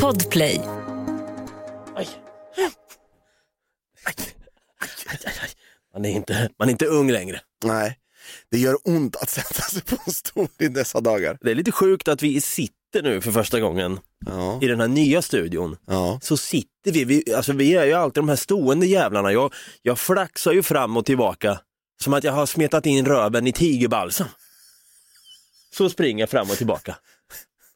Podplay. Aj. Aj. Aj, aj, aj. Man, är inte, man är inte ung längre. Nej, det gör ont att sätta sig på en stol i dessa dagar. Det är lite sjukt att vi sitter nu för första gången Ja, i den här nya studion. ja. Så sitter vi, vi, alltså vi är ju alltid de här stående jävlarna. Jag, jag flaxar ju fram och tillbaka som att jag har smetat in röven i tigerbalsam. Så springer jag fram och tillbaka.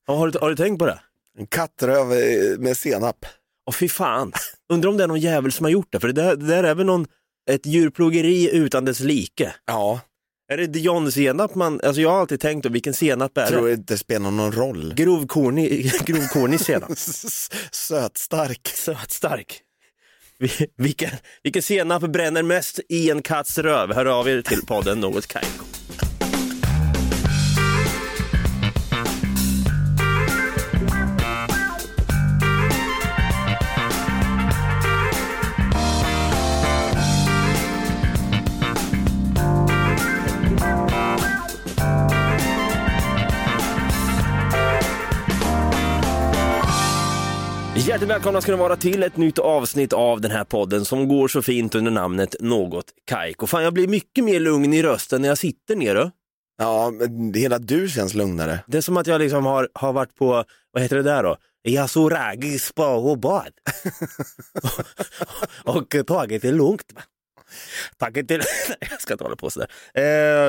Har du, har du tänkt på det? En kattröv eh, med senap. Åh fy fan, undrar om det är någon jävel som har gjort det, för det där, det där är väl någon, ett djurplågeri utan dess like. Ja, Är det dijonsenap man, alltså jag har alltid tänkt då, vilken senap är tror det? inte det spelar någon roll. Grovkornig, grovkornig senap. Sötstark. Sötstark. Vi- Vilken, vilken senap bränner mest i en katts röv? Hör av er till podden Något Kaiko. Hjärtligt välkomna ska ni vara till ett nytt avsnitt av den här podden som går så fint under namnet Något Kaiko. Fan, jag blir mycket mer lugn i rösten när jag sitter nere. Ja, men hela du känns lugnare. Det är som att jag liksom har, har varit på, vad heter det där då? Yasuragi spa och bad. och tagit det lugnt. Det... Nej, jag ska inte hålla på sådär. Eh,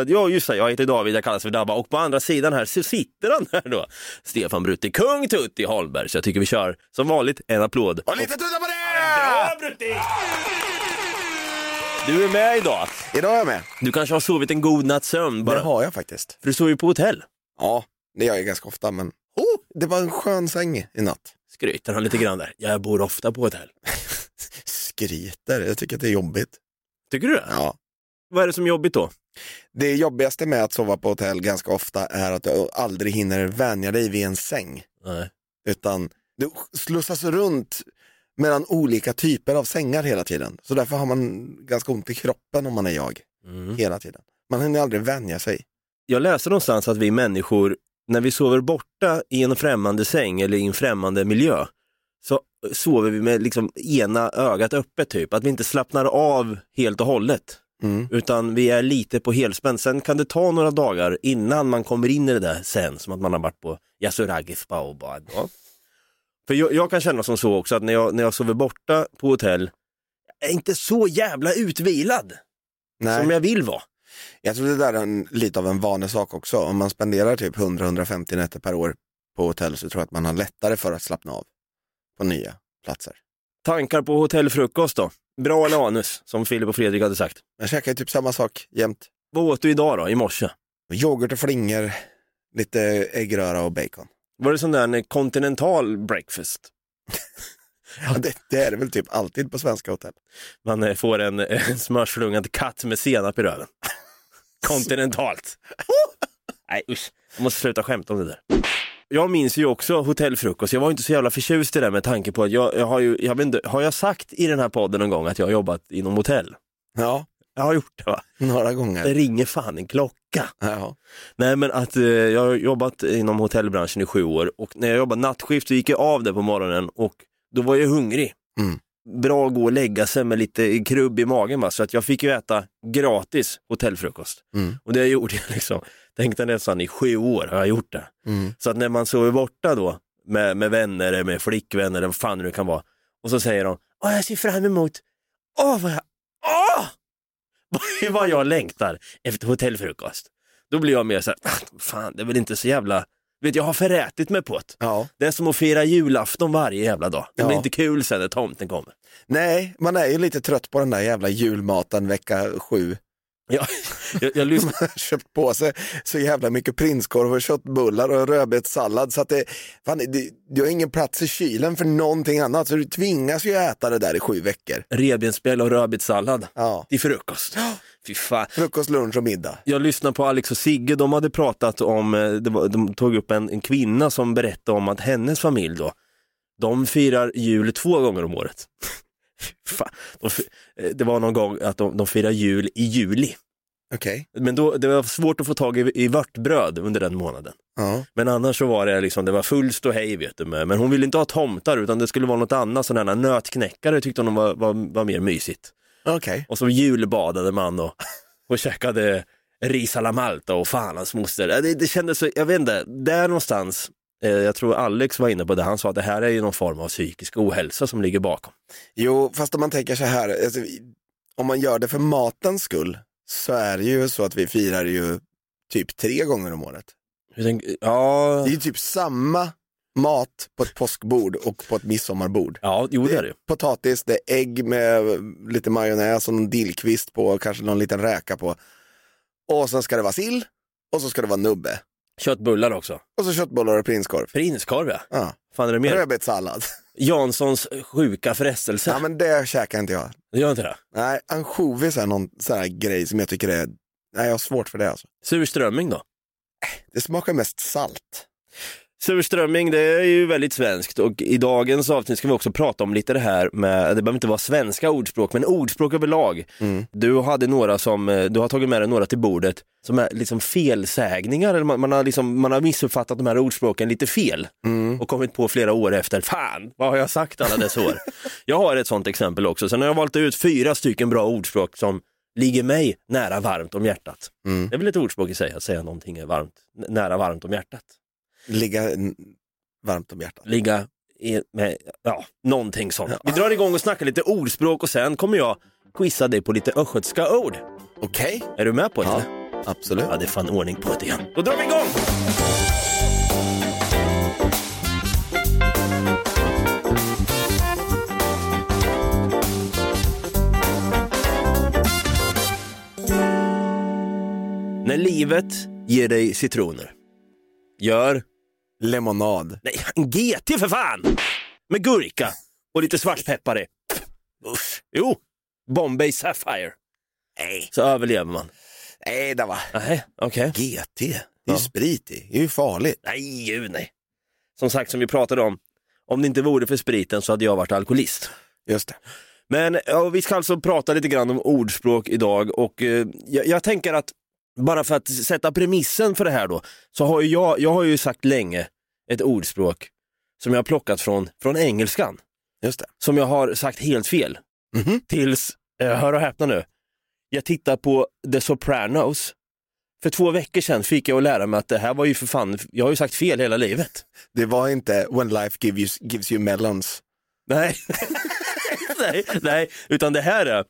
ja, just det, jag heter David, jag kallas för Dabba och på andra sidan här så sitter han här då. Stefan Brutti, kung Tutti Holmberg. Så jag tycker vi kör som vanligt en applåd. Och lite tuta på Bra det! Brutti! Du är med idag. Idag är jag med. Du kanske har sovit en god natts sömn Det bara. har jag faktiskt. För du sover ju på hotell. Ja, det gör jag ganska ofta, men oh, det var en skön säng i natt. Skryter han lite grann där. Jag bor ofta på hotell. Skryter, jag tycker att det är jobbigt. Tycker du det? Ja. Vad är det som är jobbigt då? Det jobbigaste med att sova på hotell ganska ofta är att du aldrig hinner vänja dig vid en säng. Nej. Utan du slussas runt mellan olika typer av sängar hela tiden. Så därför har man ganska ont i kroppen om man är jag, Mm. hela tiden. Man hinner aldrig vänja sig. Jag läste någonstans att vi människor, när vi sover borta i en främmande säng eller i en främmande miljö, så sover vi med liksom ena ögat öppet typ. Att vi inte slappnar av helt och hållet. Mm. Utan vi är lite på helspänn. Sen kan det ta några dagar innan man kommer in i det där sen, som att man har varit på Yasuragi spa och. Ja. För jag, jag kan känna som så också att när jag, när jag sover borta på hotell, jag är inte så jävla utvilad Nej. som jag vill vara. Jag tror det där är en, lite av en vanesak också. Om man spenderar typ 100-150 nätter per år på hotell så tror jag att man har lättare för att slappna av på nya platser. Tankar på hotellfrukost då? Bra eller anus, som Filip och Fredrik hade sagt. Jag käkar ju typ samma sak jämt. Vad åt du idag då, i morse? Yoghurt och flingor, lite äggröra och bacon. Var det sån där en kontinental breakfast? Ja, det, det är det väl typ alltid på svenska hotell. Man eh, får en, en smörslungad katt med senap i röven. Kontinentalt. Nej usch, jag måste sluta skämta om det där. Jag minns ju också hotellfrukost, jag var inte så jävla förtjust i det med tanke på att jag, jag har ju, jag vet inte, har jag sagt i den här podden någon gång att jag har jobbat inom hotell? Ja, Jag har gjort det va? några Det gånger. ringer fan en klocka. Ja. Nej men att eh, jag har jobbat inom hotellbranschen i sju år och när jag jobbade nattskift så gick jag av det på morgonen och då var jag hungrig. Mm. Bra att gå och lägga sig med lite krubb i magen va? så att jag fick ju äta gratis hotellfrukost. Mm. Och det gjorde jag liksom, tänkte nästan i sju år har jag gjort det. Mm. Så att när man sover borta då med, med vänner eller med flickvänner eller vad fan det kan vara och så säger de, åh jag ser fram emot, åh vad jag, åh! vad jag längtar efter hotellfrukost. Då blir jag mer så här, "Ah, fan det är väl inte så jävla, vet jag har förätit mig på det. ja. Det är som att fira julafton varje jävla dag. Det blir Ja. inte kul sen när tomten kommer. Nej, man är ju lite trött på den där jävla julmaten vecka sju. Jag, jag, jag lyssnar, Man har köpt på sig så jävla mycket prinskorv och köttbullar och rödbetssallad så att det, fan, det, du har ingen plats i kylen för någonting annat så du tvingas ju äta det där i sju veckor. revbensspjäll och rödbetssallad Ja. till frukost. Fy fan. Frukost, lunch och middag. Jag lyssnade på Alex och Sigge, de hade pratat om, eh, det var, de tog upp en, en kvinna som berättade om att hennes familj då, de firar jul två gånger om året. Fan, de, det var någon gång att de, de firar jul i juli. Okej. Men då, det var svårt att få tag i, i vörtbröd under den månaden. Ja. Men annars så var det liksom, det var full ståhej vet du. Men hon ville inte ha tomtar utan det skulle vara något annat, sådana här nötknäckare tyckte hon var, var, var mer mysigt. Okej. Och så julbadade man och, och käkade ris alla Malta och fan hans moster. Det, det kändes så, jag vet inte, där någonstans, eh, jag tror Alex var inne på det, han sa att det här är ju någon form av psykisk ohälsa som ligger bakom. Jo, fast om man tänker så här, alltså, om man gör det för matens skull så är det ju så att vi firar ju typ tre gånger om året. Tänker, ja, Det är ju typ samma mat på ett påskbord och på ett midsommarbord. ja, jo det är det. Potatis, det är ägg med lite majonnäs och någon dillkvist på och kanske någon liten räka på. Och sen ska det vara sill och så ska det vara nubbe. Köttbullar också. Och så köttbullar och prinskorv. Prinskorv ja. Ja. Fan är det mer? Rödbetssallad. Janssons sjuka frestelse. Ja men det käkar inte jag. Det gör inte det? Nej, ansjovis är någon sån här grej som jag tycker är, nej jag har svårt för det alltså. Surströmming då? Det smakar mest salt. Surströmming det är ju väldigt svenskt. Och i dagens avsnitt ska vi också prata om lite det här med, det behöver inte vara svenska ordspråk, men ordspråk överlag. Du hade några som, du har tagit med dig några till bordet som är liksom felsägningar, eller man, man, har liksom, man har missuppfattat de här ordspråken lite fel. Och kommit på flera år efter, fan vad har jag sagt alla dessa år? jag har ett sånt exempel också, sen har jag valt ut fyra stycken bra ordspråk som ligger mig nära varmt om hjärtat. Det är väl ett ordspråk i sig att säga någonting är varmt, nära varmt om hjärtat Ligga varmt om hjärtat. ligga i, med, ja, någonting sånt. Vi drar igång och snackar lite ordspråk och sen kommer jag quizza dig på lite östgötska ord. Okej, Är du med på det? ja, Ja. absolut. ja, det är fan ordning på det igen. Då drar vi igång! När livet ger dig citroner, gör Lemonad. Nej, en GT för fan! Med gurka och lite svartpeppar i. Usch. Jo, Bombay Sapphire. Nej, Så överlever man. nej det var Nej, okej. GT. Det är ju Ja. sprit i. Det är ju farligt. Nej, gud nej. Som sagt, som vi pratade om, om det inte vore för spriten så hade jag varit alkoholist. Just det. Men ja, vi ska alltså prata lite grann om ordspråk idag och eh, jag, jag tänker att bara för att sätta premissen för det här då, så har ju jag, jag har ju sagt länge ett ordspråk som jag har plockat från, från engelskan, Just det. som jag har sagt helt fel. Mhm. Tills, eh, hör och häpna nu, jag tittar på The Sopranos. För två veckor sedan fick jag att lära mig att det här var ju för fan, jag har ju sagt fel hela livet. Det var inte when life give you, gives you melons. Nej. nej, nej, utan det här är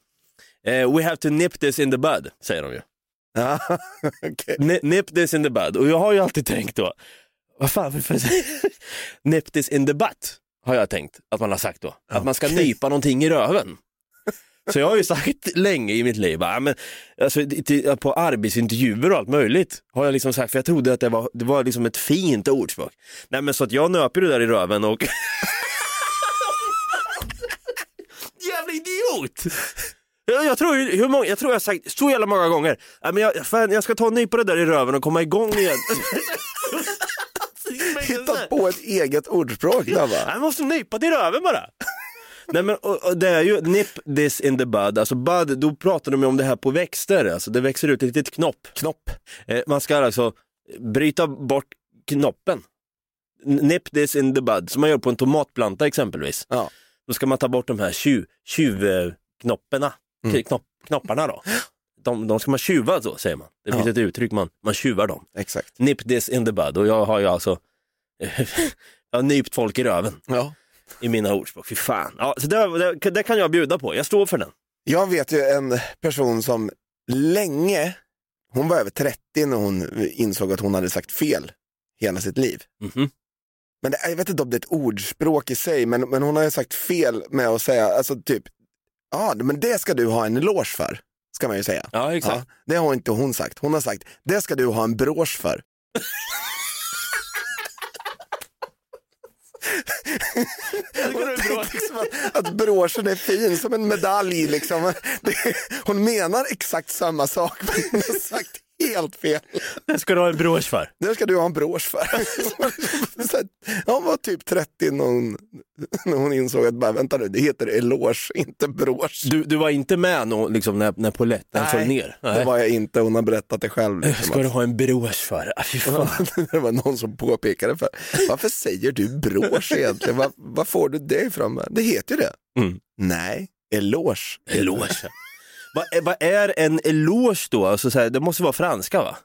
eh, We have to nip this in the bud, säger de ju. Ja, okej. Ni- Nip this in the bud. Och jag har ju alltid tänkt då, vad fan, varför nip this in the butt, har jag tänkt att man har sagt då. Att man ska nypa någonting i röven. Så jag har ju sagt länge i mitt liv, ja, men, alltså, till- på arbetsintervjuer och allt möjligt har jag liksom sagt, för jag trodde att det var, det var liksom ett fint ordspråk. Nej men så att jag nöper det där i röven och Jävla idiot! Jag, jag, tror, hur många, jag tror jag har sagt så jävla många gånger, ja, men jag, fan, jag ska ta en nypa det där i röven och komma igång igen. Hittat på ett eget ordspråk där va? Jag måste nypa det i röven bara. Nej men och, och det är ju nip this in the bud, alltså bud, då pratar de ju om det här på växter, alltså det växer ut ett litet knopp. Knopp. Eh, man ska alltså bryta bort knoppen. Nip this in the bud, som man gör på en tomatplanta exempelvis. Ja. Då ska man ta bort de här tjuvknopparna, Mm. knopp, knopparna då. De, de ska man tjuva så säger man. Det finns Ja. ett uttryck, man, man tjuvar dem. Exakt. Nip this in the bud och jag har ju alltså jag har nypt folk i röven Ja. i mina ordspråk. Fy fan. Ja, så det, det, det kan jag bjuda på, jag står för den. Jag vet ju en person som länge, hon var över 30 när hon insåg att hon hade sagt fel hela sitt liv. Mhm. Men det, jag vet inte om det är ett ordspråk i sig, men, men hon har ju sagt fel med att säga, alltså typ, ja men det ska du ha en eloge för, ska man ju säga. Ja, exakt. Ja, det har inte hon sagt. Hon har sagt, det ska du ha en brosch för. Liksom att, att broschen är fin som en medalj. Liksom. Det, hon menar exakt samma sak, men hon har sagt helt fel. Det ska du ha en brosch för. Det ska du ha en brosch för. Hon var typ 30 när hon, när hon insåg att bara, vänta nu, det heter eloge, inte brosch. Du, du var inte med nå, liksom, när, när polletten föll ner? det var jag inte. Hon har berättat det själv. Liksom, Ska du ha en brosch för? Ah, det var någon som påpekade för varför säger du brosch egentligen? Var får du det ifrån? Det heter ju det. Mm. Nej, eloge. Eloge. Vad är- vad är en eloge då? Alltså, så här, det måste vara franska va?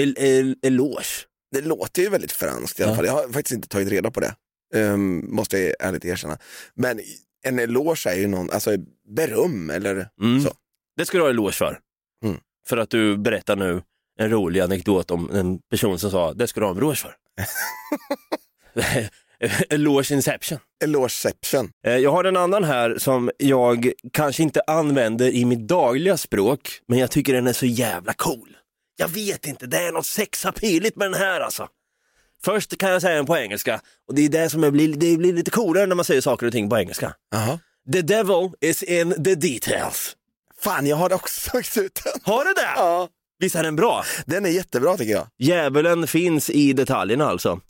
El, el, eloge. Det låter ju väldigt franskt i alla fall. Jag har faktiskt inte tagit reda på det. Ehm, måste jag ärligt erkänna. Men en eloge är ju någon, alltså beröm eller Mm. så. Det ska du ha eloge för. Mm. För att du berättar nu en rolig anekdot om en person som sa det ska du ha en brosch för. eloge inception. Elogeception. Eh, Jag har en annan här som jag kanske inte använder i mitt dagliga språk, men jag tycker den är så jävla cool. Jag vet inte, det är något sexappeligt med den här alltså. Först kan jag säga den på engelska och det är det som jag blir, det blir lite coolare när man säger saker och ting på engelska. Jaha. The devil is in the details. Fan, jag har också sagt ut den. Har du det? Ja. Visst är den bra? Den är jättebra tycker jag. Djävulen finns i detaljerna alltså.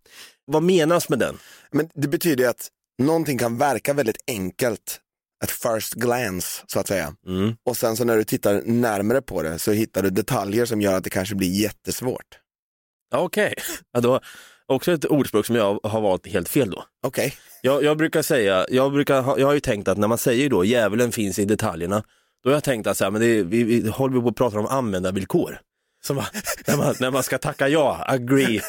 Vad menas med den? Men det betyder att någonting kan verka väldigt enkelt at first glance så att säga. Mm. Och sen så när du tittar närmare på det så hittar du detaljer som gör att det kanske blir jättesvårt. Ja, Okej, ja, då också ett ordspråk som jag har valt helt fel då. Okej. Jag, jag brukar säga, jag, brukar jag har ju tänkt att när man säger då djävulen finns i detaljerna, då har jag tänkt att så här, men det, vi, vi håller vi på att prata om användarvillkor. Som, man- när, man, när man ska tacka ja, agree,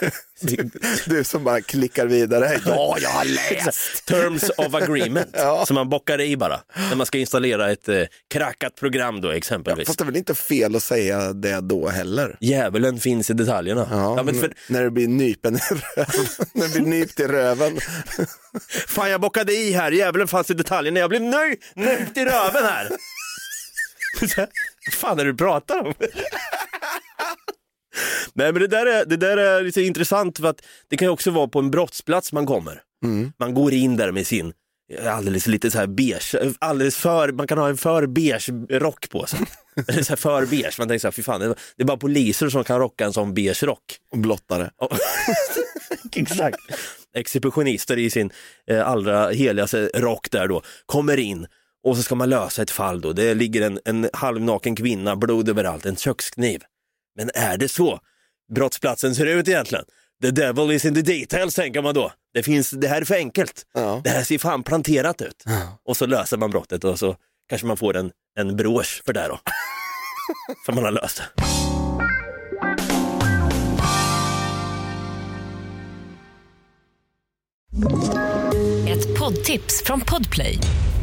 Du som bara klickar vidare. Ja, jag har läst. terms of agreement, Ja. som man bockar i bara. När man ska installera ett eh, krackat program då exempelvis. Fast det är väl inte fel att säga det då heller? Djävulen finns i detaljerna. Ja, Ja, för, När det blir nypen i röven. när det blir nypt i röven. fan jag bockade i här, djävulen fanns i detaljerna, jag blev nöjd, nöjd i röven här. Fan är det du pratar om? Nej men det där är, det där är lite intressant för att det kan ju också vara på en brottsplats man kommer. Mm. Man går in där med sin alldeles lite så här beige, alldeles för, man kan ha en för beige rock på sig. Eller så här för beige, man tänker så här, fy fan, det är- bara poliser som kan rocka en sån beige rock. Och blottare. Exakt. Exhibitionister i sin eh, allra heligaste rock där då, kommer in och så ska man lösa ett fall då. Det ligger en, en halvnaken kvinna, blod överallt, en kökskniv. Men är det så brottsplatsen ser ut egentligen? The devil is in the details tänker man då. Det, finns, det här är för enkelt. Ja. Det här ser fan planterat ut. Och så löser man brottet och så kanske man får en, en brosch för det då. för man har löst det. Ett poddtips från Podplay.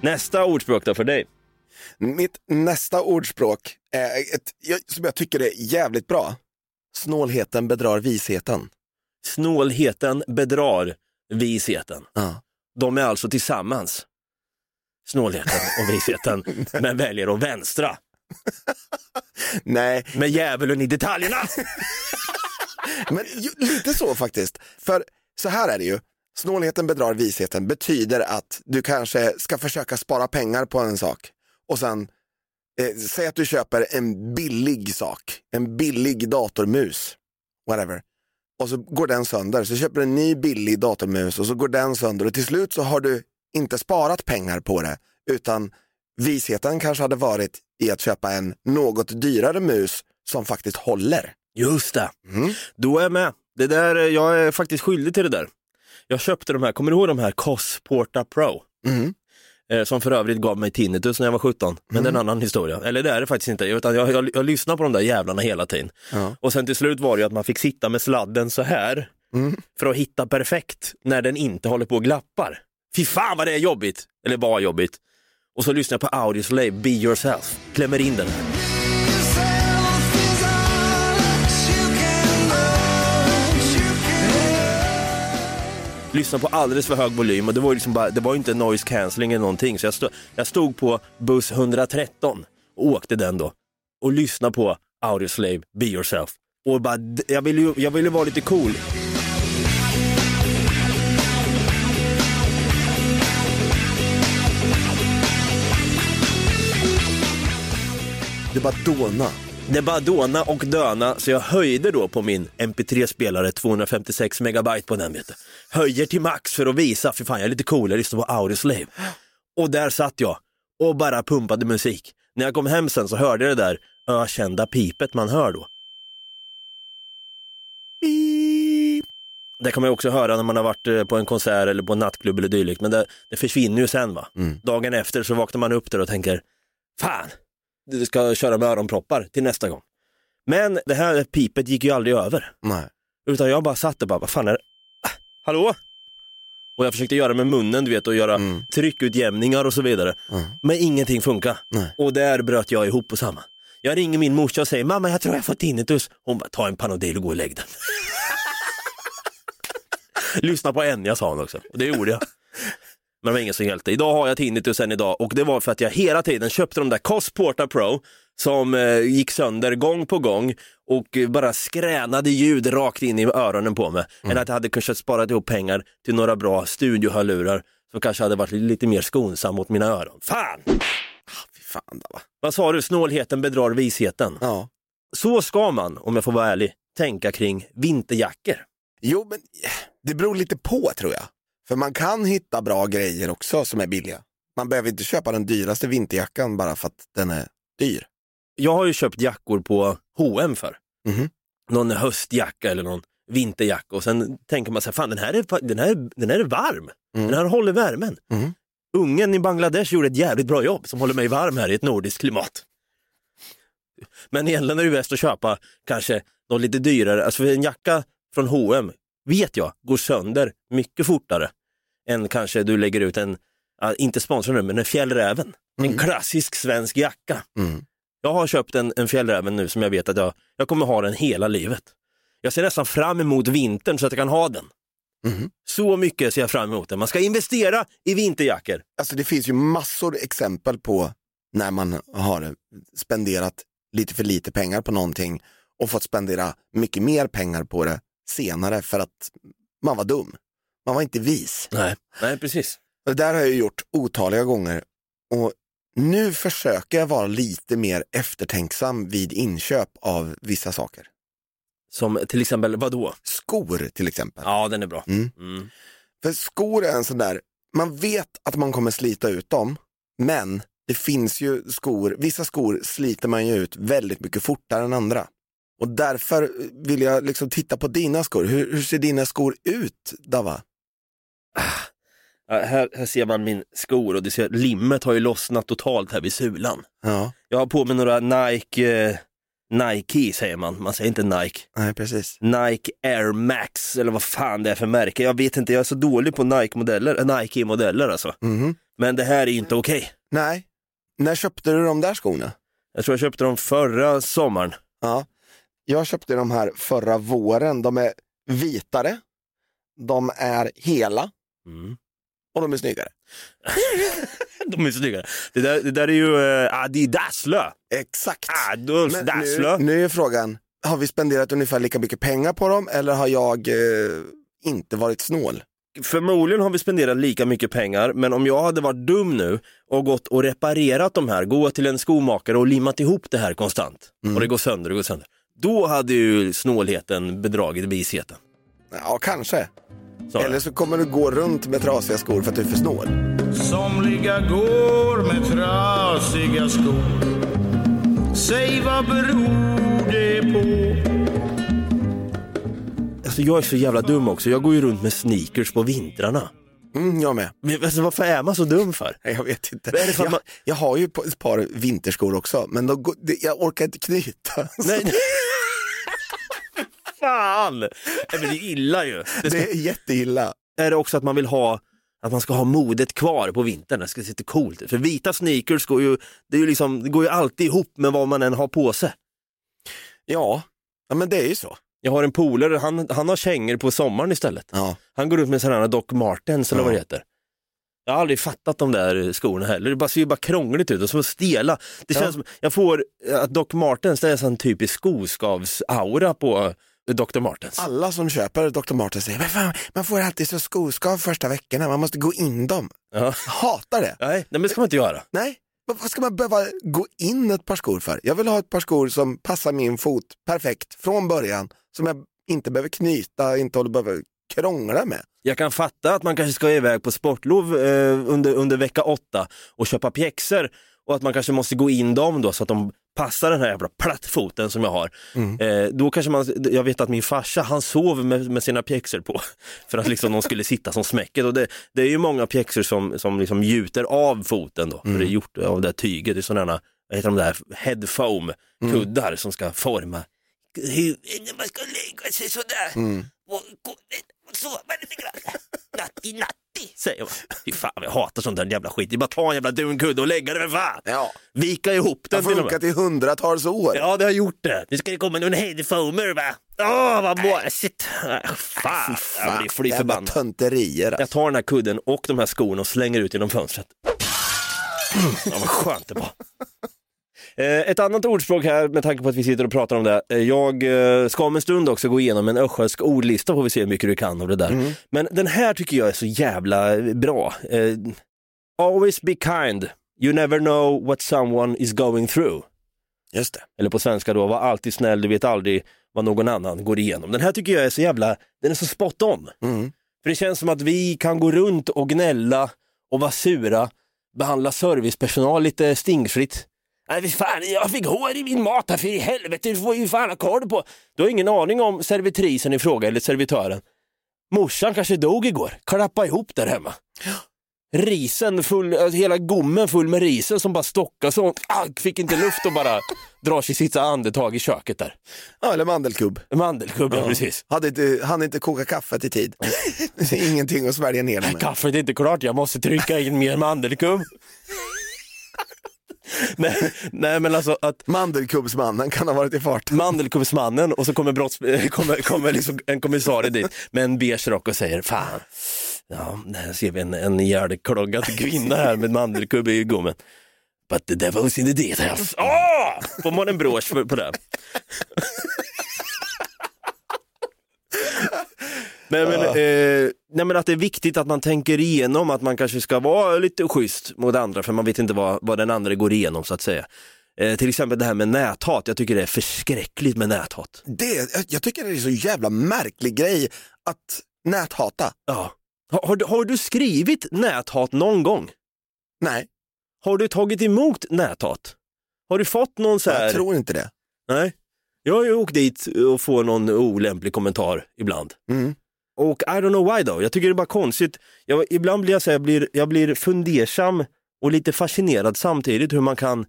Nästa ordspråk då för dig. Mitt nästa ordspråk är ett som jag tycker är jävligt bra. Snålheten bedrar visheten. Snålheten bedrar visheten. Ja. De är alltså tillsammans, snålheten och visheten, men väljer att vänstra Nej, med djävulen i detaljerna. men lite så faktiskt. För så här är det ju. Snålheten bedrar visheten betyder att du kanske ska försöka spara pengar på en sak och sen eh, säg att du köper en billig sak, en billig datormus, whatever. Och så går den sönder, så köper du en ny billig datormus och så går den sönder och till slut så har du inte sparat pengar på det utan visheten kanske hade varit i att köpa en något dyrare mus som faktiskt håller. Just det, Mm. då är jag med. Det där, jag är faktiskt skyldig till det där. Jag köpte de här, kommer du ihåg de här COS Porta Pro? Mm. Eh, som för övrigt gav mig tinnitus när jag var 17, men det är en annan historia. Eller det är det faktiskt inte, utan jag, jag, jag lyssnar på de där jävlarna hela tiden. Ja. Och sen till slut var det ju att man fick sitta med sladden så här Mm. för att hitta perfekt när den inte håller på och glappar. Fy fan vad det är jobbigt, eller var jobbigt. Och så lyssnar jag på Audioslave, Be Yourself, klämmer in den här. Lyssnade på alldeles för hög volym och det var ju liksom bara, det var ju inte noise cancelling eller någonting. Så jag, stod, jag stod på buss 113 och åkte den då och lyssnade på Audioslave, Be Yourself. Och bara, jag ville ju jag ville vara lite cool. Det bara dåna. Det bara dåna och döna så jag höjde då på min MP3-spelare 256 megabyte på den. Vet du. Höjer till max för att visa, för fan jag är lite cool, jag lyssnar på Audioslave. Och där satt jag och bara pumpade musik. När jag kom hem sen så hörde jag det där ökända pipet man hör då. Beep. Det kan man också höra när man har varit eh, på en konsert eller på en nattklubb eller dylikt, men det, det försvinner ju sen va. Mm. Dagen efter så vaknar man upp där och tänker, fan, du ska köra med öronproppar till nästa gång. Men det här pipet gick ju aldrig över. Nej. Utan jag bara satt och bara, vad fan är det? Ah, Hallå? Och jag försökte göra med munnen, du vet, och göra Mm. tryckutjämningar och så vidare. Mm. Men ingenting funkar. Nej. Och där bröt jag ihop på samma. Jag ringer min morsa och säger, mamma jag tror jag fått tinnitus. Hon bara, ta en Panodil och gå och lägg den. Lyssna på Enya sa hon också, och det gjorde jag. Men det var ingen som hjälpte. Idag har jag tinnitus idag och det var för att jag hela tiden köpte de där Cos Porta Pro som eh, gick sönder gång på gång och eh, bara skränade ljud rakt in i öronen på mig. Än att jag hade kanske sparat ihop pengar till några bra studiohörlurar som kanske hade varit lite mer skonsam mot mina öron. Fan! Fy fan då, va? Vad sa du? Snålheten bedrar visheten. Ja. Så ska man, om jag får vara ärlig, tänka kring vinterjackor. Jo, men det beror lite på tror jag. För man kan hitta bra grejer också som är billiga. Man behöver inte köpa den dyraste vinterjackan bara för att den är dyr. Jag har ju köpt jackor på H&M för. Mhm. Någon höstjacka eller någon vinterjacka och sen tänker man så här, fan den här är, den här, den här är varm. Mm. Den här håller värmen. Mhm. Ungen i Bangladesh gjorde ett jävligt bra jobb som håller mig varm här i ett nordiskt klimat. Men egentligen är det bäst att köpa kanske något lite dyrare, alltså för en jacka från H&M vet jag går sönder mycket fortare än kanske du lägger ut en, inte sponsrad nu, men en Fjällräven. En klassisk svensk jacka. Mm. Jag har köpt en, en Fjällräven nu som jag vet att jag, jag kommer ha den hela livet. Jag ser nästan fram emot vintern så att jag kan ha den. Mhm. Så mycket ser jag fram emot den. Man ska investera i vinterjackor. Alltså det finns ju massor exempel på när man har spenderat lite för lite pengar på någonting och fått spendera mycket mer pengar på det senare för att man var dum. Man var inte vis. Nej, Nej precis. Det där har jag gjort otaliga gånger och nu försöker jag vara lite mer eftertänksam vid inköp av vissa saker. Som till exempel, vad då? Skor till exempel. Ja, den är bra. Mm. Mm. För skor är en sån där, man vet att man kommer slita ut dem, men det finns ju skor, vissa skor sliter man ju ut väldigt mycket fortare än andra. Och därför vill jag liksom titta på dina skor. Hur, hur ser dina skor ut, Dava? Ja, här, här ser man min skor och det ser, limmet har ju lossnat totalt här vid sulan. Ja, Jag har på mig några Nike, eh, Nike säger man, man säger inte Nike. nej precis. Nike Air Max eller vad fan det är för märke. Jag vet inte, jag är så dålig på Nike-modeller, äh, Nike-modeller alltså. Mhm. Men det här är ju inte okej. Nej, när köpte du de där skorna? Jag tror jag köpte dem förra sommaren. Ja, jag köpte de här förra våren. De är vitare, de är hela Mm. och de är snyggare. De är snygga. Det där, det där är ju uh, Adidas Lö. Exakt. Adolf Daslö. nu, nu är frågan, har vi spenderat ungefär lika mycket pengar på dem eller har jag eh, inte varit snål? Förmodligen har vi spenderat lika mycket pengar, men om jag hade varit dum nu och gått och reparerat de här, gå till en skomakare och limmat ihop det här konstant och det går sönder och går sönder. Då hade ju snålheten bedragit visheten. Ja, kanske. Så. Eller så kommer du gå runt med trasiga skor för att du är för snål. Somliga går med trasiga skor Säg vad beror det på? Alltså jag är så jävla dum också, jag går ju runt med sneakers på vintrarna. Mm, jag med. Men alltså, varför är man så dum för? Jag vet inte. Vad är det för jag, man- jag har ju ett par vinterskor också, men de, jag orkar inte knyta. Nej. nej. Fan! Nej, men det är illa ju. Det ska, Det är jätteilla. är det också att man vill ha att man ska ha modet kvar på vintern, det ska se lite coolt ut. För vita sneakers går ju, det är ju liksom, det går ju alltid ihop med vad man än har på sig. Ja, ja men det är ju så. Jag har en polare, han, han har kängor på sommaren istället. Ja. Han går ut med sådana här Doc Martens eller vad det Ja. heter. Jag har aldrig fattat de där skorna heller, det bara ser ju bara krångligt ut och som stela. Det känns Ja. som, jag får att Doc Martens, det är en typisk skoskavsaura på Dr. Martens. Alla som köper Dr. Martens säger, men fan, man får alltid så skoskav första veckorna, man måste gå in dem. Ja. Jag hatar det. Nej, nej, men det ska man inte göra. Nej, vad ska man behöva gå in ett par skor för? Jag vill ha ett par skor som passar min fot perfekt från början, som jag inte behöver knyta, inte behöver krångla med. Jag kan fatta att man kanske ska iväg på sportlov eh, under, under vecka åtta och köpa pjäxor och att man kanske måste gå in dem då så att de passar den här jävla plattfoten som jag har. Eh, då kanske man, jag vet att min farsa han sov med, med sina pjäxor på. För att liksom de skulle sitta som smäcket. Och det, det är ju många pjäxor som, som liksom gjuter av foten då, för det är gjort av det här tyget, det är sådana, vad heter de där, headfoam kuddar som ska forma hur man ska lägga sig sådär. Och gå och sova lite grann. Natti, natti, säger man. Fy fan, jag hatar sånt där jävla skit. Det är bara att ta en jävla dunkudde och lägga den för fan. Ja. Vika ihop Det den har och med. funkat i hundratals år. Ja, det har gjort det. Nu ska det komma någon headfoamer va? Åh, vad båsigt. Äh, Fan, jag blir fly förbannad. tönterier. Jag Alltså. tar den här kudden och de här skorna och slänger ut genom fönstret. Ja, vad skönt det var. Eh, Ett annat ordspråk här med tanke på att vi sitter och pratar om det. Eh, Jag eh, ska om en stund också gå igenom en östgötsk ordlista får vi se hur mycket du kan av det där. Men den här tycker jag är så jävla bra. Always be kind. You never know what someone is going through. Just det. Eller på svenska då, var alltid snäll, du vet aldrig vad någon annan går igenom. Den här tycker jag är så jävla, den är så spot on. Mm. För det känns som att vi kan gå runt och gnälla och vara sura, behandla servicepersonal lite stingfritt. Nej, fan, jag fick hår i min mat här för i helvete, du får ju fan ha koll på. Du har ingen aning om servitrisen i fråga eller servitören. Morsan kanske dog igår, klappa ihop där hemma. Risen full, alltså hela gommen full med risen som bara stockar så ah, fick inte luft och bara drar sig sitt andetag i köket där. Ja, eller mandelkubb. Mandelkubb, ja. precis. Hade inte, han inte koka kaffet i tid. Ingenting att svälja ner det med. Kaffet är inte klart, jag måste trycka in mer mandelkubb. nej, nej men alltså att Mandelkubbsmannen kan ha varit i fart. mandelkubbsmannen och så kommer, brotts, kommer, kommer liksom en kommissarie dit med en beige rock och säger fan, ja, här ser vi en, en ihjälkloggad kvinna här med mandelkubb i gommen. But the devil's in the details. Åh! Får man en brosch för- på det? Nej men, eh, nej men att det är viktigt att man tänker igenom att man kanske ska vara lite schysst mot andra för man vet inte vad, vad den andra går igenom så att säga. Eh, till exempel det här med näthat, jag tycker det är förskräckligt med näthat. Det, jag- tycker det är så jävla märklig grej att näthata. Ja. Har, har, du, har du skrivit näthat någon gång? Nej, Har du tagit emot näthat? Har du fått någon så här... jag tror inte det. Nej. Jag har ju åkt dit och får någon olämplig kommentar ibland. Mm. Och I don't know why though, jag tycker det är bara konstigt. Jag, ibland blir jag så här, jag blir, jag blir fundersam och lite fascinerad samtidigt hur man kan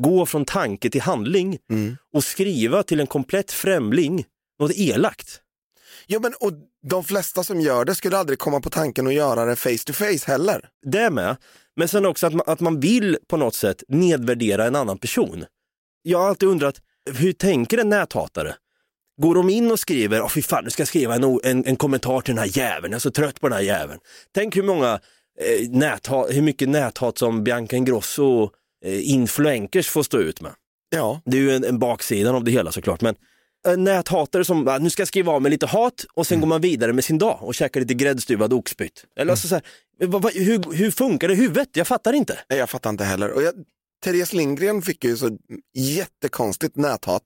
gå från tanke till handling Mm. och skriva till en komplett främling något elakt. Ja, men, och de flesta som gör det skulle aldrig komma på tanken att göra det face to face heller. Det med, men sen också att man, att man vill på något sätt nedvärdera en annan person. Jag har alltid undrat, hur tänker en näthatare? Går de in och skriver, åh fy fan nu ska jag skriva en, en, en kommentar till den här jäveln, jag är så trött på den här jäveln. Tänk hur många eh, näthat, hur mycket näthat som Bianca Ingrosso och eh, influenkers får stå ut med. Ja, Det är ju en, en baksidan av det hela såklart, men en näthatare som, nu ska jag skriva av med lite hat och sen går man vidare med sin dag och käkar lite gräddstuvad oxpytt. Eller alltså så här, hur, hur funkar det i huvudet? Jag fattar inte. nej, jag fattar inte heller. Och jag, Therese Lindgren fick ju så jättekonstigt näthat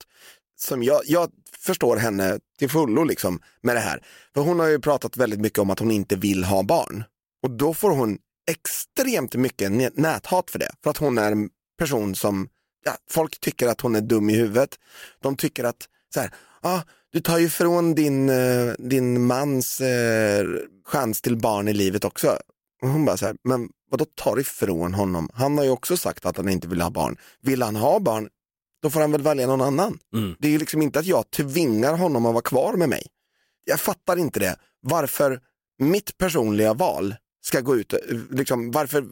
som jag, jag förstår henne till fullo liksom med det här. För hon har ju pratat väldigt mycket om att hon inte vill ha barn. Och då får hon extremt mycket näthat för det. För att hon är en person som, ja, folk tycker att hon är dum i huvudet. De tycker att, så här, ah, du tar ju ifrån din, eh, din mans eh, chans till barn i livet också. Och hon bara så här, men vadå tar ifrån honom? Han har ju också sagt att han inte vill ha barn. Vill han ha barn, då får han väl välja någon annan. Mm. Det är ju liksom inte att jag tvingar honom att vara kvar med mig. Jag fattar inte det. Varför mitt personliga val ska gå ut, liksom, varför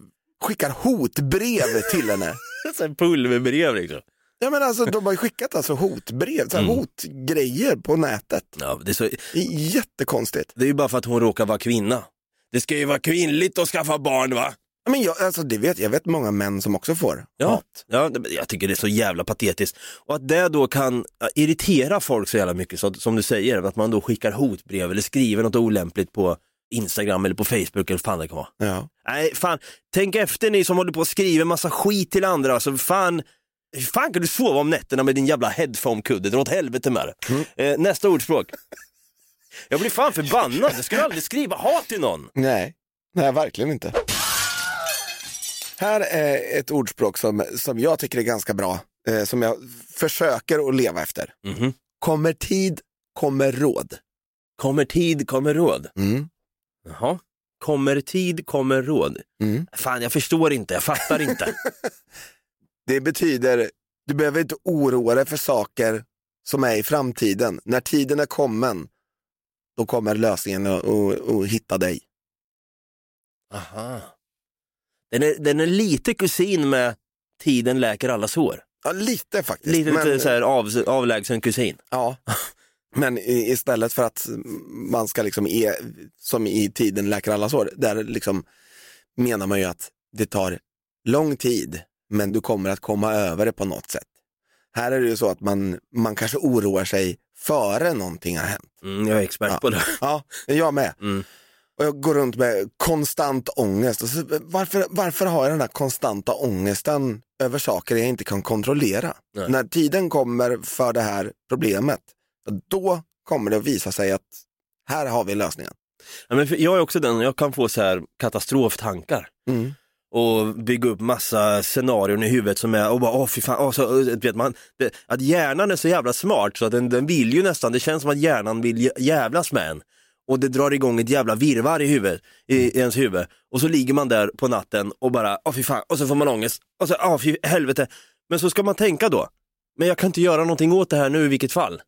skickar hotbrev till henne? Pulverbrev liksom. Ja men alltså de har ju skickat alltså hotbrev, så Mm. hotgrejer på nätet. Ja, det, är så, Det är jättekonstigt. det är ju bara för att hon råkar vara kvinna. Det ska ju vara kvinnligt att skaffa barn va? Men jag, alltså, det vet, jag vet många män som också får Ja, hat. ja, jag tycker det är så jävla patetiskt. Och att det då kan irritera folk så jävla mycket, så som du säger, att man då skickar hotbrev eller skriver något olämpligt på Instagram eller på Facebook eller fan det kan vara. Ja. Nej, fan, tänk efter ni som håller på och skriver massa skit till andra, alltså fan, hur fan kan du sova om nätterna med din jävla headphone-kudde? Dra åt helvete med det. Eh, nästa ordspråk. Jag blir fan förbannad, jag skulle aldrig skriva hat till någon. Nej, nej verkligen inte. Här är ett ordspråk som, som jag tycker är ganska bra, eh, som jag försöker att leva efter. Mhm. Kommer tid, kommer råd. Kommer tid, kommer råd. Mm. Jaha. Kommer tid, kommer råd. Mm. Fan, jag förstår inte, jag fattar inte. Det betyder, du behöver inte oroa dig för saker som är i framtiden. När tiden är kommen, då kommer lösningen att hitta dig. Aha. Den är, den är lite kusin med tiden läker alla sår. Ja, lite faktiskt. Lite, men, lite så här av, avlägsen kusin. Ja, men i- istället för att man ska liksom, e, som i tiden läker alla sår, där liksom menar man ju att det tar lång tid, men du kommer att komma över det på något sätt. Här är det ju så att man, man kanske oroar sig före någonting har hänt. Mm, jag är expert Ja. på det. Ja, jag med. Mm. Och jag går runt med konstant ångest. Så, varför, varför har jag den här konstanta ångesten över saker jag inte kan kontrollera? Nej. När tiden kommer för det här problemet, då kommer det att visa sig att här har vi lösningen. Ja, men jag är också den, jag kan få så här katastroftankar. Mm. och bygga upp massa scenarion i huvudet som är, och bara, åh fy fan, åh, så, vet, man, det, att hjärnan är så jävla smart så att den, den vill ju nästan, det känns som att hjärnan vill jä- jävlas med en. Och det drar igång ett jävla virvar i huvudet, i, i ens huvud. Och så ligger man där på natten och bara, åh fy fan, och så får man ångest. Och så, åh fy helvete. Men så ska man tänka då, men jag kan inte göra någonting åt det här nu i vilket fall.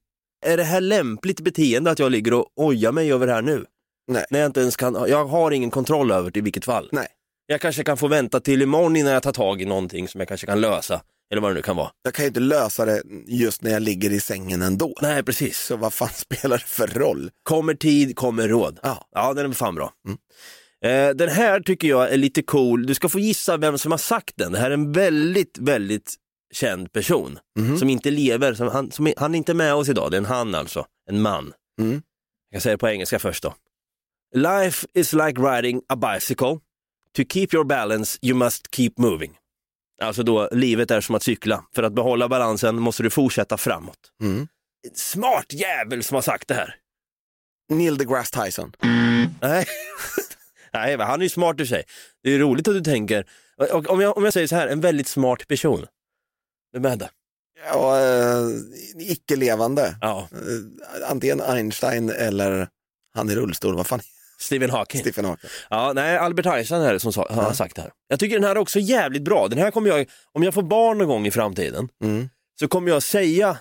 Är det här lämpligt beteende att jag ligger och ojar mig över det här nu? Nej. När jag inte ens kan, jag har ingen kontroll över det i vilket fall. Nej. Jag kanske kan få vänta till imorgon innan jag tar tag i någonting som jag kanske kan lösa. Eller vad det nu kan vara. Jag kan ju inte lösa det just när jag ligger i sängen ändå. Nej, precis. Så vad fan spelar det för roll? Kommer tid, kommer råd. Ja. Ja, den är fan bra. Mm. Eh, den här tycker jag är lite cool. Du ska få gissa vem som har sagt den. Det här är en väldigt, väldigt känd person Mhm. som inte lever. Som han, som är, han är inte med oss idag. Det är en han alltså. En man. Mm. Jag kan säga det på engelska först då. Life is like riding a bicycle. To keep your balance you must keep moving. Alltså då, livet är som att cykla. För att behålla balansen måste du fortsätta framåt. Mm. Smart jävel som har sagt det här. Neil deGrasse Tyson. Nej, Nej han är ju smart i sig. Det är roligt att du tänker, och om jag, om jag säger så här, en väldigt smart person. Vem är det? Ja, eh, icke-levande. Ja, Eh, antingen Einstein eller han i rullstol, vad fan Stephen Hawking. Stephen Hawking. Ja, nej, Albert Einstein är det som sa, har sagt det här. Jag tycker den här är också jävligt bra. Den här kommer jag, om jag får barn någon gång i framtiden, Mm. så kommer jag säga,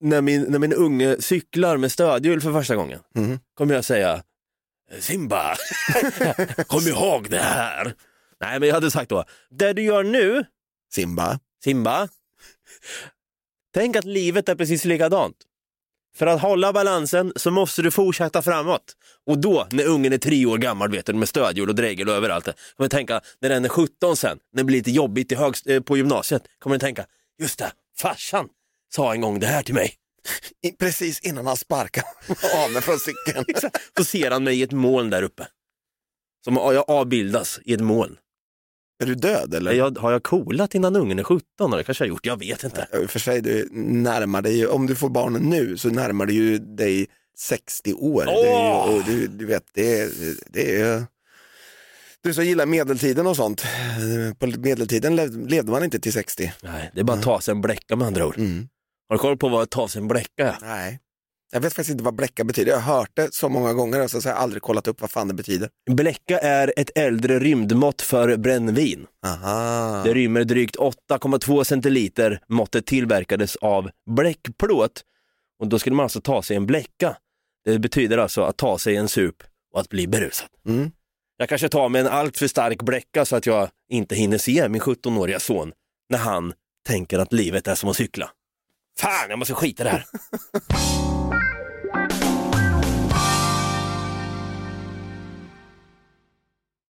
när min, när min unge cyklar med stödhjul för första gången, Mm. kommer jag säga Simba, kom ihåg det här. Nej, men jag hade sagt då, det du gör nu, Simba. Simba, tänk att livet är precis likadant. För att hålla balansen så måste du fortsätta framåt. Och då, när ungen är tre år gammal, vet du, med stödhjul och dregel och överallt, kommer du tänka, när den är 17 sen, när det blir lite jobbigt i högst, eh, på gymnasiet, kommer du tänka, just det, farsan sa en gång det här till mig. I, precis innan han sparkar av mig från cykeln. Så ser han mig i ett moln där uppe. Som jag avbildas i ett moln. Är du död eller? Jag, har jag coolat innan ungen är 17? Det kanske jag gjort, jag vet inte. För sig, du närmar dig om du får barn nu så närmar du ju dig 60 år. Åh! ju, och du, du vet, det det är du som gillar medeltiden och sånt. På medeltiden lev- levde man inte till 60. Nej, det är bara att ta sig en bläcka med andra ord. Mm. Har du koll på vad ta sig en bläcka är? Nej. Jag vet faktiskt inte vad bläcka betyder. Jag har hört det så många gånger och så har jag aldrig kollat upp vad fan det betyder. Bläcka är ett äldre rymdmått för brännvin. Aha. Det rymmer drygt 8,2 centiliter. Måttet tillverkades av bläckplåt och då skulle man alltså ta sig en bläcka. Det betyder alltså att ta sig en sup och att bli berusad. Mm. Jag kanske tar mig en alltför stark bläcka så att jag inte hinner se min 17-åriga son när han tänker att livet är som att cykla. Fan, jag måste skita i det här.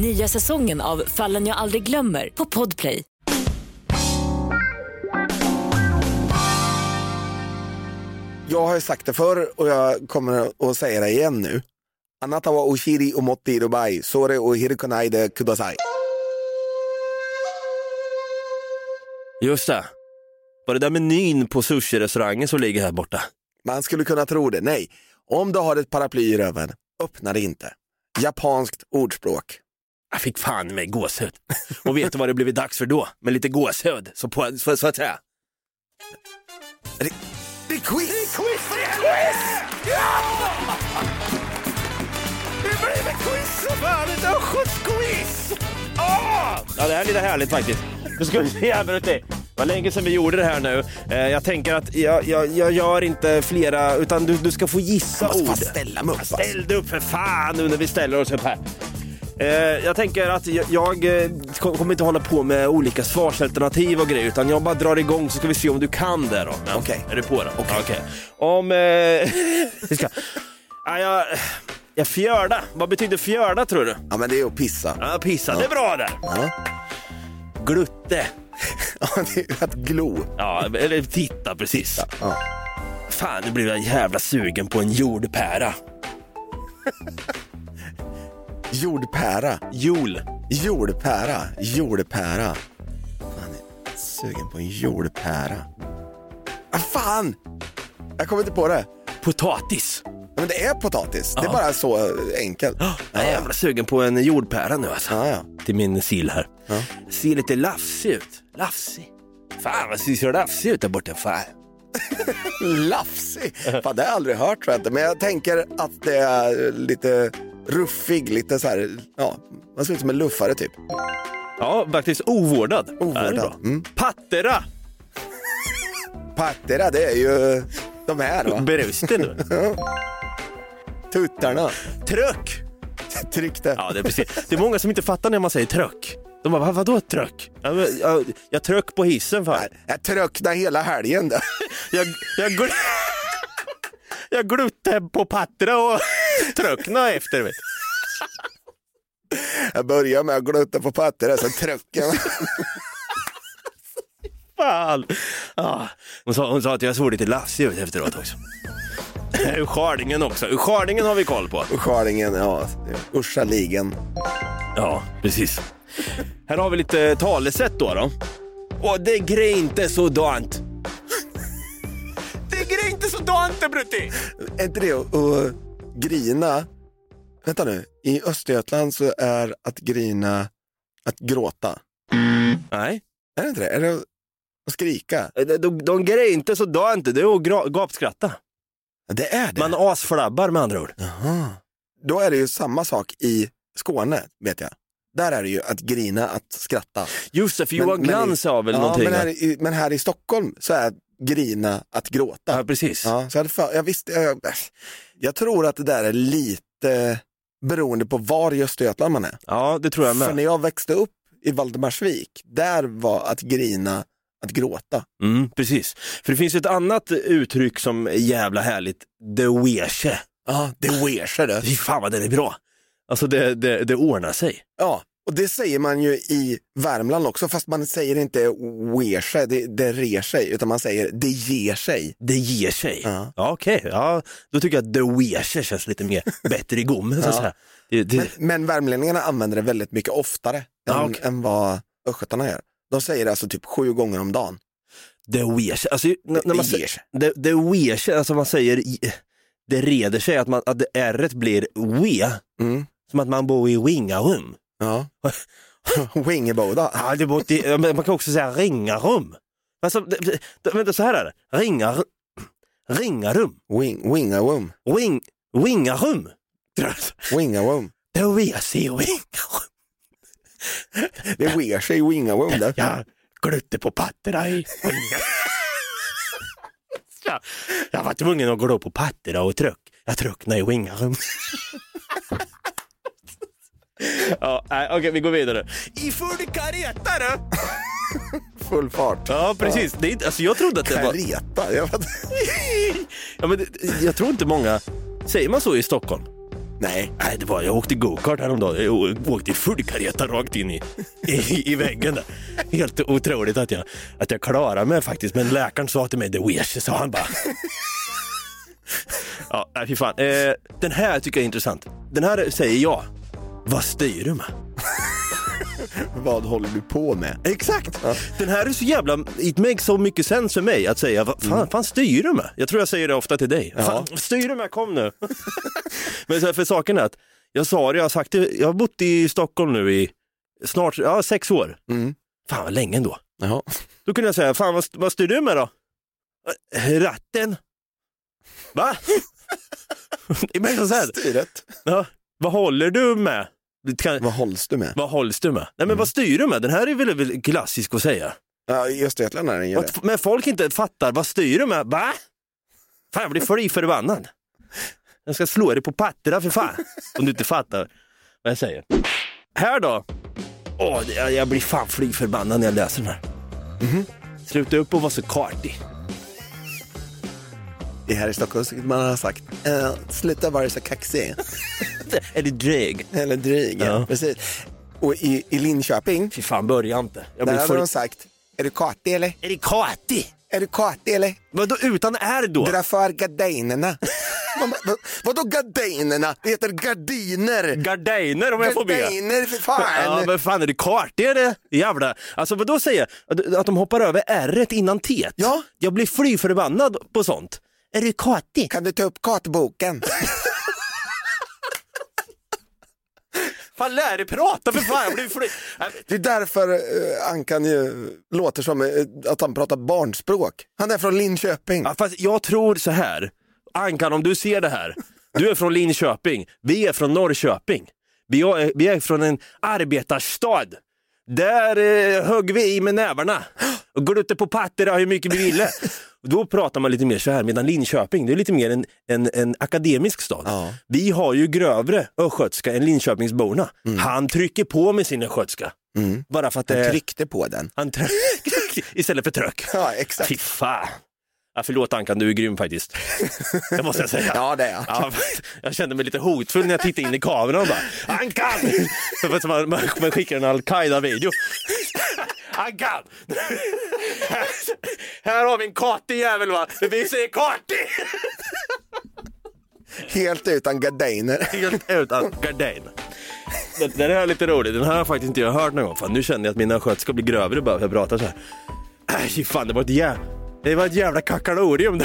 Nya säsongen av Fallen jag aldrig glömmer på Podplay. Jag har ju sagt det förr och jag kommer att säga det igen nu. Anata wa ushiri omotti rubai, sore o hirikunaide kudasai. Just det. Var det där menyn på sushi-restaurangen som ligger här borta? Man skulle kunna tro det. Nej, om du har ett paraply i röven, öppna det inte. Japanskt ordspråk. Jag fick fan med gåshud. Och vet du vad det blivit dags för då? Med lite gåshud, så, på, så, så att säga. Det, det är quiz! Det är quiz! Det är quiz! Ja! Det blir ett quiz! Fan, ett östgötsquiz! Ja, det här är lite härligt faktiskt. Nu ska vi se här det. Var länge sedan vi gjorde det här nu. Eh, Jag tänker att jag, jag, jag gör inte flera, utan du, du ska få gissa Jag måste ord. ställa mig upp. Ställ dig upp för fan nu när vi ställer oss upp här. Eh, jag tänker att jag, jag eh, kom- kommer inte hålla på med olika svarsalternativ och grejer utan jag bara drar igång så ska vi se om du kan det då. Ja, Okej. Är du på då? Okej. Om... Eh, vi ska, ja, jag, jag fjörda. Vad betyder fjörda tror du? Ja, men det är att pissa. Ja, pissa. Det är bra där. Ja. Glutte. Ja, det är att glo. Ja, eller titta precis. Ja. Fan, nu blev jag jävla sugen på en jordpära. Jordpära. Jol. Jordpära. Jordpära. Fan, jag är sugen på en jordpära. Ah, fan! Jag kommer inte på det. Potatis. Ja, Men det är potatis. Det är bara så enkelt. Jag är jävla sugen på en jordpära nu alltså. Ja, ja. Till min sill här. Ja. Ser lite lafsig ut. Lafsig. Fan vad ser lafsig ut där borta. Fan. Lafsig. Fan, det har jag aldrig hört tror jag inte. Men jag tänker att det är lite ruffig, lite så här, ja, man ser ut som en luffare typ. Ja, faktiskt ovårdad. Ovårdad. Mm. Pattera. Pattera, det är ju de här va? Berusten nu. Tuttarna. Tröck. Tryckte. Ja, det är precis. Det är många som inte fattar när man säger tröck. De bara, "Va- vadå tröck? Ja, men, Jag, jag tröck på hissen fan. Jag tröcknade hela helgen. Jag, jag, gl- jag glutte på Patra och tröckna efter. Vet. Jag började med att glutta på Pattera, sen tröckade jag. Fan. Ja. Hon, sa, hon sa att jag såg lite lafsig ut efteråt också. Ur Skardingen också. Ur Skardingen har vi koll på. Skärningen, ja, Ursaligen. Ja, precis. Här har vi lite talesätt då. då. Och det grej inte sådant. Det grej inte sådant det Brutti. Är inte det att att grina? Vänta nu, i Östergötland så är att grina att gråta. Nej, Är det inte det? Är det att skrika? de, de, de grej inte sådant. Det är att gra- gapskratta. Det är det. Man asflabbar med andra ord. Jaha. Då är det ju samma sak i Skåne, vet jag. Där är det ju att grina, att skratta. Just det, för Johan Glans sa väl ja, någonting? men, här i, men här i Stockholm så är grina att gråta. Ja, precis. Ja, så jag, hade för, jag visste, jag, jag tror att det där är lite beroende på var i Östergötland man är. Ja, det tror jag För med. när jag växte upp i Valdemarsvik, där var att grina att gråta. Mm, precis. För det finns ett annat uttryck som är jävla härligt. Det wersche. Ja, wer sig det. Fy fan vad den är bra. Alltså det, det, det ordnar sig. Ja, och det säger man ju i Värmland också, fast man säger inte wer sig, det, det rer sig, utan man säger det ger sig. Det ger sig. Ja. Ja, okej. Ja, då tycker jag att det wersche känns lite mer bättre i gommen. så Ja. Det, det, Men, men värmlänningarna använder det väldigt mycket oftare Ja, än, okej. än vad östgötarna gör. De säger det alltså typ sju gånger om dagen. det wersche. Alltså, när, när man det ger sig. det, det wersche, alltså man säger det reder sig, att, man, att r blir we. Mm. Som att man bor i Wingarum. Ja. Wingeboda. Ja, det bort i, man kan också säga ringarum. Alltså, det, det, vänta, så här är det. Ringar, Ringarum. Wing, wingawum. Wing, wingarum. Det är WC och wingarum. Det sker sig i wingawum där. Jag glötte på patterna i wingarum. Ja, jag var tvungen att gå på patterna och tryck. Jag trycknade i wingarum. ja, okej, vi går vidare. I full kareta då! Full fart. Ja, precis. Det är, inte- alltså, jag trodde att det var... Kareta. Jag. Ja, men det, jag tror inte många... Säger man så i Stockholm? Nej. Nej, det var, jag åkte go-kart häromdagen. Jag åkte i full kareta rakt in i, i, i väggen där. Helt otroligt att jag, att jag klarade mig faktiskt. Men läkaren sa till mig, det sig, sa han bara. Ja, fy fan. Eh, den här tycker jag är intressant. Den här säger jag. Vad styr du med? Vad håller du på med? Exakt! Den här är så jävla, it makes so mycket sense för mig att säga, vad fan, fan styr du med? Jag tror jag säger det ofta till dig. Fan, vad styr du med? Kom nu! Men så för saken är att, jag sa det, jag har sagt det, jag har bott i Stockholm nu i snart, ja sex år. Mm. Fan vad länge ändå. Jaha. Då kunde jag säga, fan vad, vad styr du med då? "Eh, Ratten. Va? det är så här, Styret. ja, vad håller du med? Kan, Vad hålls du med? vad hålls du med? Nej men vad styr du med? Den här är väl, väl klassisk att säga. Ja, i Östergötland är den ju det. Men folk inte fattar, vad styr du med? Va? Fan jag blir fly förbannad. Jag ska slå dig på patterna för fan. Om du inte fattar vad jag säger. Här då? Åh, jag, blir fan fly förbannad när jag läser den här. Sluta upp och vara så kartig. Det här i Stockholm man ha sagt, eh, sluta vara så kaxig. Är det dräg? Eller dryg. Ja. Ja. Precis. Och i, i Linköping, Fy fan, börja inte. Jag där blir hade de sagt, är du kartig eller? Är det kartig? Är du kartig eller? Vadå utan är då? Dra för gardinerna. Man bara, vad- Vadå gardinerna? Det heter gardiner. Gardiner om jag får be. Gardiner för fan. Ja men fan är det kartig det? Jävla. Alltså vad då säger jag? Att- Att de hoppar över r innan t Ja. Jag blir fly förbannad på sånt. Är du kartig? Kan du ta upp kartboken? Fan lär dig prata för fan, jag blir fly... Det är därför uh, Ankan ju låter som eh, att han pratar barnspråk. Han är från Linköping. Ja, fast jag tror så här. Ankan om du ser det här. Du är från Linköping, vi är från Norrköping. Vi är, vi är från en arbetarstad. Där eh, högg vi i med nävarna och glutte på patterna hur mycket vi ville. Och Då pratar man lite mer så här, medan Linköping det är lite mer en, en, en akademisk stad. Ja. Vi har ju grövre östgötska än Linköpingsborna. Han trycker på med sin östgötska. Mm. Bara för att Han tryckte på den. Han tryck, istället för tröck. Ja, exakt. Fy fan. Ja, förlåt Ankan, du är grym faktiskt. Det måste jag säga. Ja, det är han. Ja, jag kände mig lite hotfull när jag tittade in i kameran och bara Ankan! Man, man skickar en al-Qaida-video. Ankan! Här, här har vi en kartig jävel va? Vi säger kartig! Helt utan gardiner. Helt utan gardin. Den, den här är lite rolig, den här har jag faktiskt inte hört någon gång. Fan, nu känner jag att mina sköt ska bli grövre bara för att jag pratar så här. Äh, fan, det var ett jävla, det var ett jävla kakalorium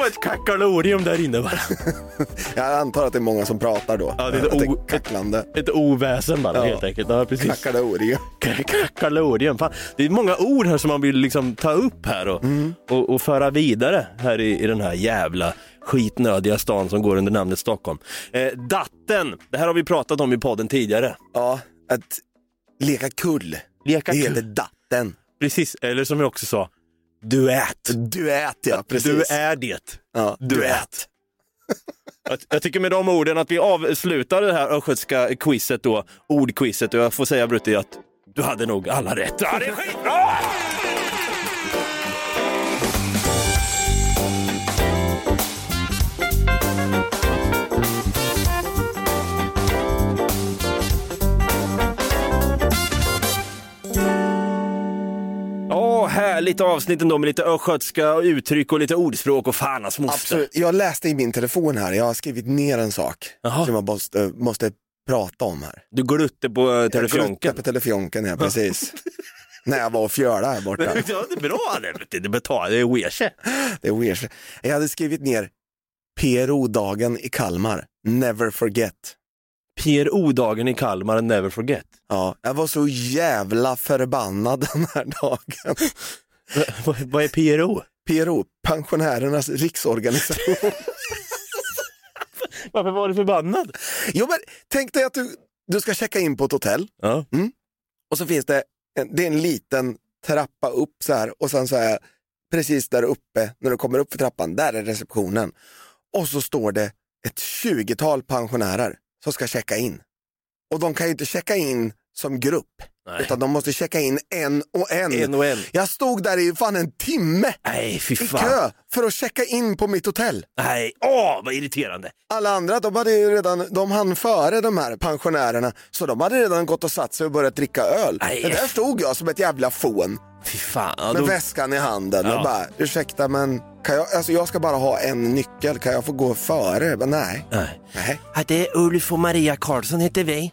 var ett kakalorium där inne bara. Jag antar att det är många som pratar då. Ja, det är ett o- kacklande. Ett oväsen bara Ja. helt enkelt. Ja, precis. Kakalorium. Kakalorium. Fan, det är många ord här som man vill liksom ta upp här och, och, och föra vidare här i, i den här jävla skitnödiga stan som går under namnet Stockholm. Eh, datten, det här har vi pratat om i podden tidigare. Ja, att leka kull. Leka Det kul. heter datten. Precis, eller som jag också sa, duett. Duett ja, precis. Du är det. ja, duett. Jag, jag tycker med de orden att vi avslutar det här östgötska quizet då, ordquizet och jag får säga Brutti att du hade nog alla rätt. Ja, det är skitbra! Härligt avsnitt ändå med lite östgötska uttryck och lite ordspråk och fan hans moster. Absolut. Jag läste i min telefon här, jag har skrivit ner en sak Jaha. som jag måste, måste prata om här. Du glutte på eh, Jag på telefonken, ja precis. När jag var och fjölade här borta. Ja, det är bra det. Det betalar, det är weird. Det är weird. Jag hade skrivit ner PRO-dagen i Kalmar, never forget. PRO-dagen i Kalmar, never forget. Ja, jag var så jävla förbannad den här dagen. Vad, är PRO? PRO, Pensionärernas riksorganisation. Varför var du förbannad? jo, men tänk dig att du, du ska checka in på ett hotell Ja. och så finns det en, det är en liten trappa upp så här och sen så är precis där uppe när du kommer upp för trappan, där är receptionen. Och så står det ett 20-tal pensionärer som ska checka in. Och de kan ju inte checka in som grupp, Nej. utan de måste checka in en och en. En och en. Jag stod där i fan en timme Nej, i kö för att checka in på mitt hotell. Nej, åh vad irriterande. Alla andra de hade ju redan, de hann före de här pensionärerna så de hade redan gått och satt sig och börjat dricka öl. Nej. Men där stod jag som ett jävla fån Fy fan. Ja, med då... väskan i handen Ja. och bara ursäkta men kan jag, alltså jag ska bara ha en nyckel, kan jag få gå före? Men nej. Nej. nej. Ja, det är Ulf och Maria Karlsson heter vi.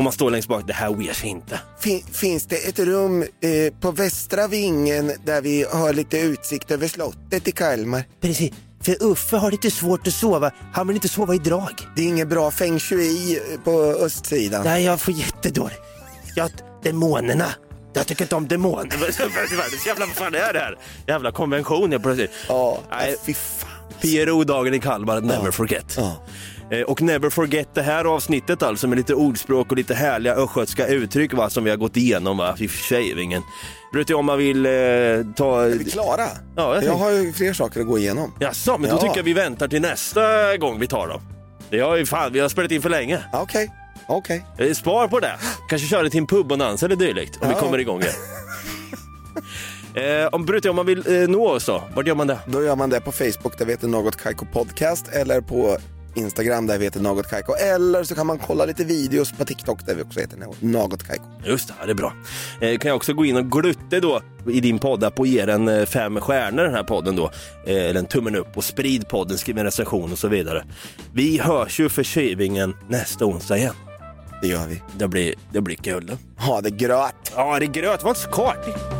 Och man står längst bak, det här sig inte. Fin, finns det ett rum eh, på västra vingen där vi har lite utsikt över slottet i Kalmar? Precis, för Uffe har lite svårt att sova. Han vill inte sova i drag. Det är ingen bra feng shui eh, på östsidan. Nej, jag får jättedåligt. Jag, demonerna. Jag tycker inte om demoner. Jävla vad fan är det här? Jävla konvention jag plötsligt. Ja, Nej. fy fan. PRO-dagen i Kalmar, never forget. Ja. Eh, Och never forget det här avsnittet alltså med lite ordspråk och lite härliga östgötska uttryck va, som vi har gått igenom va, vid shavingen. Bryr dig om man vill eh, ta... Är vi klara? Ja, jag jag har ju fler saker att gå igenom. Jaså, men då Ja. tycker jag vi väntar till nästa gång vi tar dem. Det har ju fan, vi har spelat in för länge. Okej, okej. Eh, Spar på det. Kanske köra till en pubbonans eller dylikt om vi Ja. kommer igång igen. eh, om dig om man vill eh, nå oss då, vart gör man det? Då gör man det på Facebook där vi heter Något Kaiko Podcast eller på Instagram där vi heter Något Kaiko. Eller så kan man kolla lite videos på TikTok där vi också heter Något Kaiko. Just det, ja, det är bra. Eh, kan jag också gå in och glutte då i din podd på ge den eh, fem stjärnor den här podden då. Eh, eller en tummen upp och sprid podden, skriv en recension och så vidare. Vi hörs ju för shavingen nästa onsdag igen. Det gör vi. Det blir, det blir kul. Ha det gröt! Ja, det är gröt, var inte så kartig.